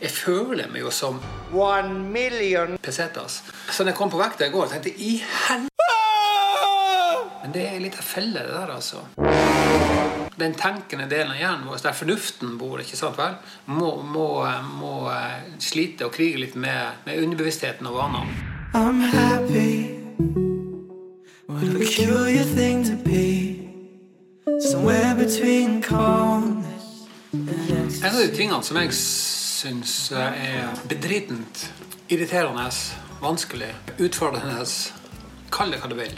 Jeg føler meg jo som One million. pesetas. Så når jeg kom på vekta i går, tenkte jeg i helvete Men det er en liten felle, det der, altså. Den tenkende delen av hjernen vår, der fornuften bor, ikke sant vel, må, må, må eh, slite og krige litt med, med underbevisstheten og vanene. I'm happy. What a peculiar thing to be. Somewhere between calmness and En av de tingene som jeg syns er bedritent, irriterende, vanskelig, utfordrende, kall det hva du vil.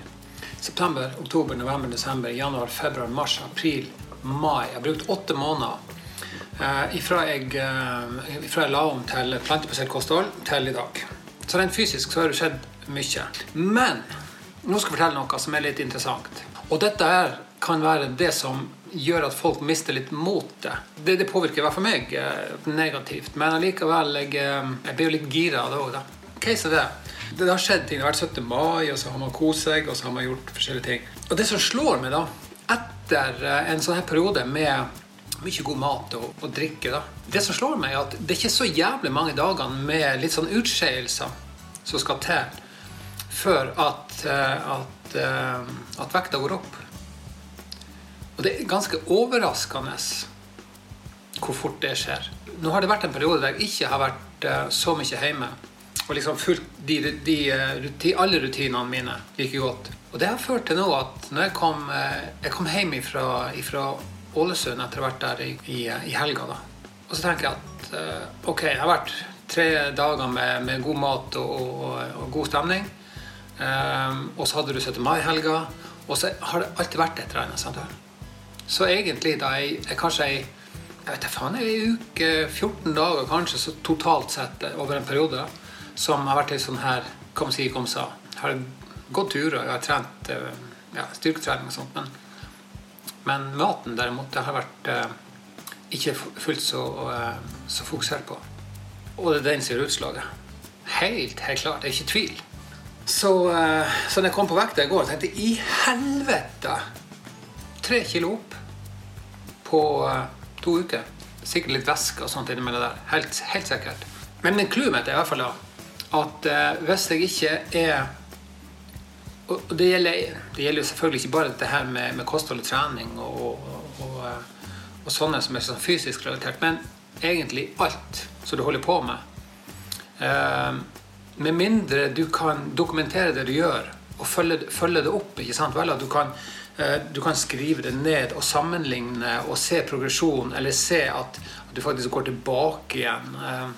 September, oktober, november, desember, januar, februar, mars, april, mai. Jeg har brukt åtte måneder eh, ifra, jeg, eh, ifra jeg la om til plantebasert kosthold til i dag. Så rent fysisk så har det skjedd mye. Men nå skal jeg fortelle noe som er litt interessant. Og dette her kan være det som gjør at folk mister litt motet. Det, det påvirker i hvert fall meg eh, negativt. Men allikevel, jeg, eh, jeg blir jo litt gira av det òg, da. Case er det. Det har skjedd ting. Det har vært 17. mai, og så har man kost seg, og så har man gjort forskjellige ting. Og det som slår meg, da, etter eh, en sånn her periode med mye god mat og, og drikke, da Det som slår meg, er at det er ikke så jævlig mange dagene med litt sånn utskeielser som skal til før at, at, at vekta går opp. Og det er ganske overraskende hvor fort det skjer. Nå har det vært en periode der jeg ikke har vært eh, så mye hjemme og liksom fulgt de, de, de, alle rutinene mine like godt. Og det har ført til nå at når jeg kom, eh, jeg kom hjem fra Ålesund etter å ha vært der i, i, i helga, da. og så tenker jeg at eh, ok, jeg har vært tre dager med, med god mat og, og, og god stemning. Um, og så hadde du 17. mai-helga. Og så har det alltid vært et eller annet. Så egentlig da jeg, jeg kanskje ei jeg vet faen, ei uke, 14 dager kanskje, så totalt sett over en periode, da, som har vært litt sånn her kom si, kom sa. Har gått turer, har trent eh, ja, styrketrening og sånt, men, men maten derimot, det har vært eh, ikke fullt så, eh, så fokusert på. Og det er den som gjør utslaget. Helt, helt klart. Det er ikke tvil. Så, eh, så når jeg kom på vekta i går, tenkte jeg i helvete! Tre kilo opp på eh, to uker. Sikkert litt væske og sånt innimellom der. Helt, helt sikkert. Men clouet mitt er i hvert fall da at eh, hvis jeg ikke er Og det gjelder, det gjelder jo selvfølgelig ikke bare dette her med, med kosthold og trening og, og, og, eh, og sånne som er sånn fysisk relatert, men egentlig alt som du holder på med. Med mindre du kan dokumentere det du gjør, og følge, følge det opp. ikke sant? Vel, at du kan, du kan skrive det ned og sammenligne og se progresjon, eller se at du faktisk går tilbake igjen eh,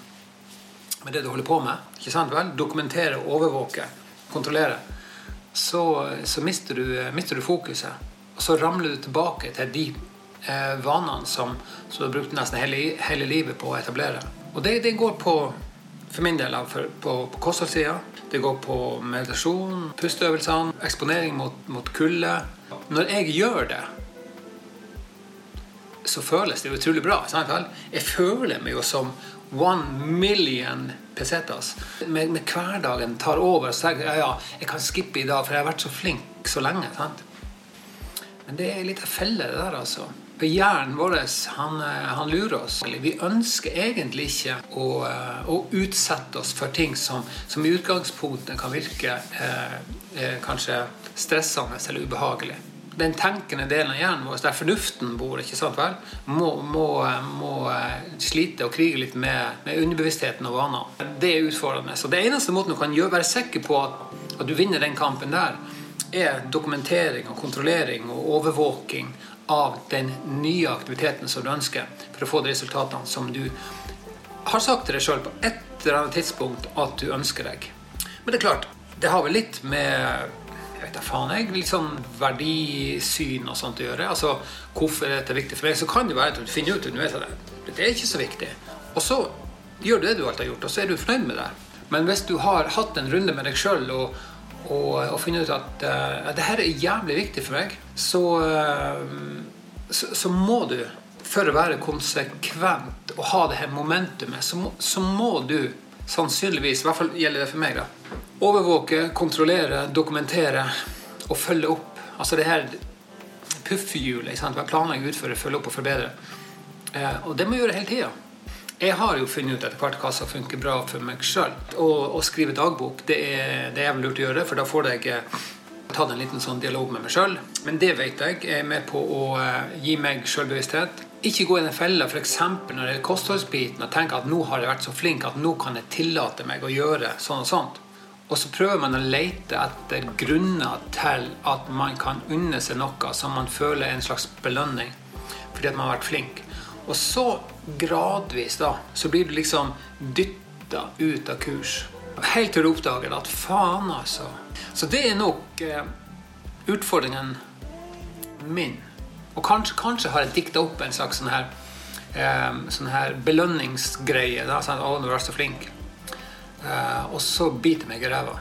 med det du holder på med. ikke sant? Vel, dokumentere, overvåke, kontrollere. Så, så mister, du, mister du fokuset. Og så ramler du tilbake til de eh, vanene som, som du har brukt nesten hele, hele livet på å etablere. Og det, det går på for min del for, på, på kostholdssida. Det går på meditasjon, pusteøvelsene, eksponering mot, mot kulde. Når jeg gjør det, så føles det utrolig bra. Sant? Jeg føler meg jo som one million pesetas. Med, med hverdagen tar over og sier ja, ja, jeg kan skippe i dag, for jeg har vært så flink så lenge. sant? Men det er litt av felle, det der, altså. For hjernen vår han, han lurer oss. Vi ønsker egentlig ikke å, å utsette oss for ting som, som i utgangspunktet kan virke eh, eh, kanskje stressende eller ubehagelig. Den tenkende delen av hjernen vår, der fornuften bor, ikke sant vel, må, må, må slite og krige litt med, med underbevisstheten og vanene. Det er utfordrende. Så det eneste måten du kan gjøre, være sikker på at, at du vinner den kampen der, er dokumentering og kontrollering og overvåking av den nye aktiviteten som du ønsker, for å få de resultatene som du har sagt til deg sjøl på et eller annet tidspunkt at du ønsker deg. Men det er klart, det har vel litt med vet da faen, jeg, litt sånn verdisyn og sånt å gjøre. Altså, Hvorfor er dette viktig for meg? Så kan det være at du finner ut underveis at det er ikke så viktig. Og så gjør du det du alltid har gjort, og så er du fornøyd med det. Men hvis du har hatt en runde med deg sjøl og og, og funnet ut at uh, det her er jævlig viktig for meg, så, uh, så, så, må du, for å være konsekvent og ha det her momentumet, så så må du sannsynligvis, i hvert fall gjelder det for meg, da, overvåke, kontrollere, dokumentere og følge opp. Altså det her puffhjulet. Planlegge, utføre, følge opp og forbedre. Eh, og det må jeg gjøre hele tida. Jeg har jo funnet ut etter hvert hva som funker bra for meg sjøl. Å skrive dagbok det er, det er lurt å gjøre, for da får jeg eh, tatt en liten sånn dialog med meg sjøl. Men det vet jeg er med på å eh, gi meg sjølbevissthet. Ikke gå i den fella f.eks. når det gjelder kostholdsbiten og tenke at nå har jeg vært så flink at nå kan jeg tillate meg å gjøre sånn og sånt. Og så prøver man å lete etter grunner til at man kan unne seg noe som man føler er en slags belønning fordi at man har vært flink. Og så gradvis da, så blir du liksom dytta ut av kurs. Helt til du oppdager at faen, altså. Så det er nok eh, utfordringen min. Og kanskje, kanskje har jeg dikta opp en slags sånn her, eh, sånn her belønningsgreie. Da, sånn, å, du er så flink. Eh, og så biter meg i ræva.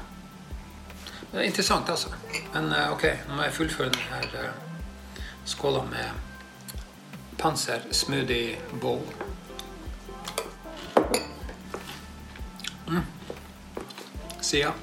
Det er interessant, altså. Men eh, ok, nå må jeg fullføre denne eh, skåla med Panser smoothie bowl. Mm. Sida.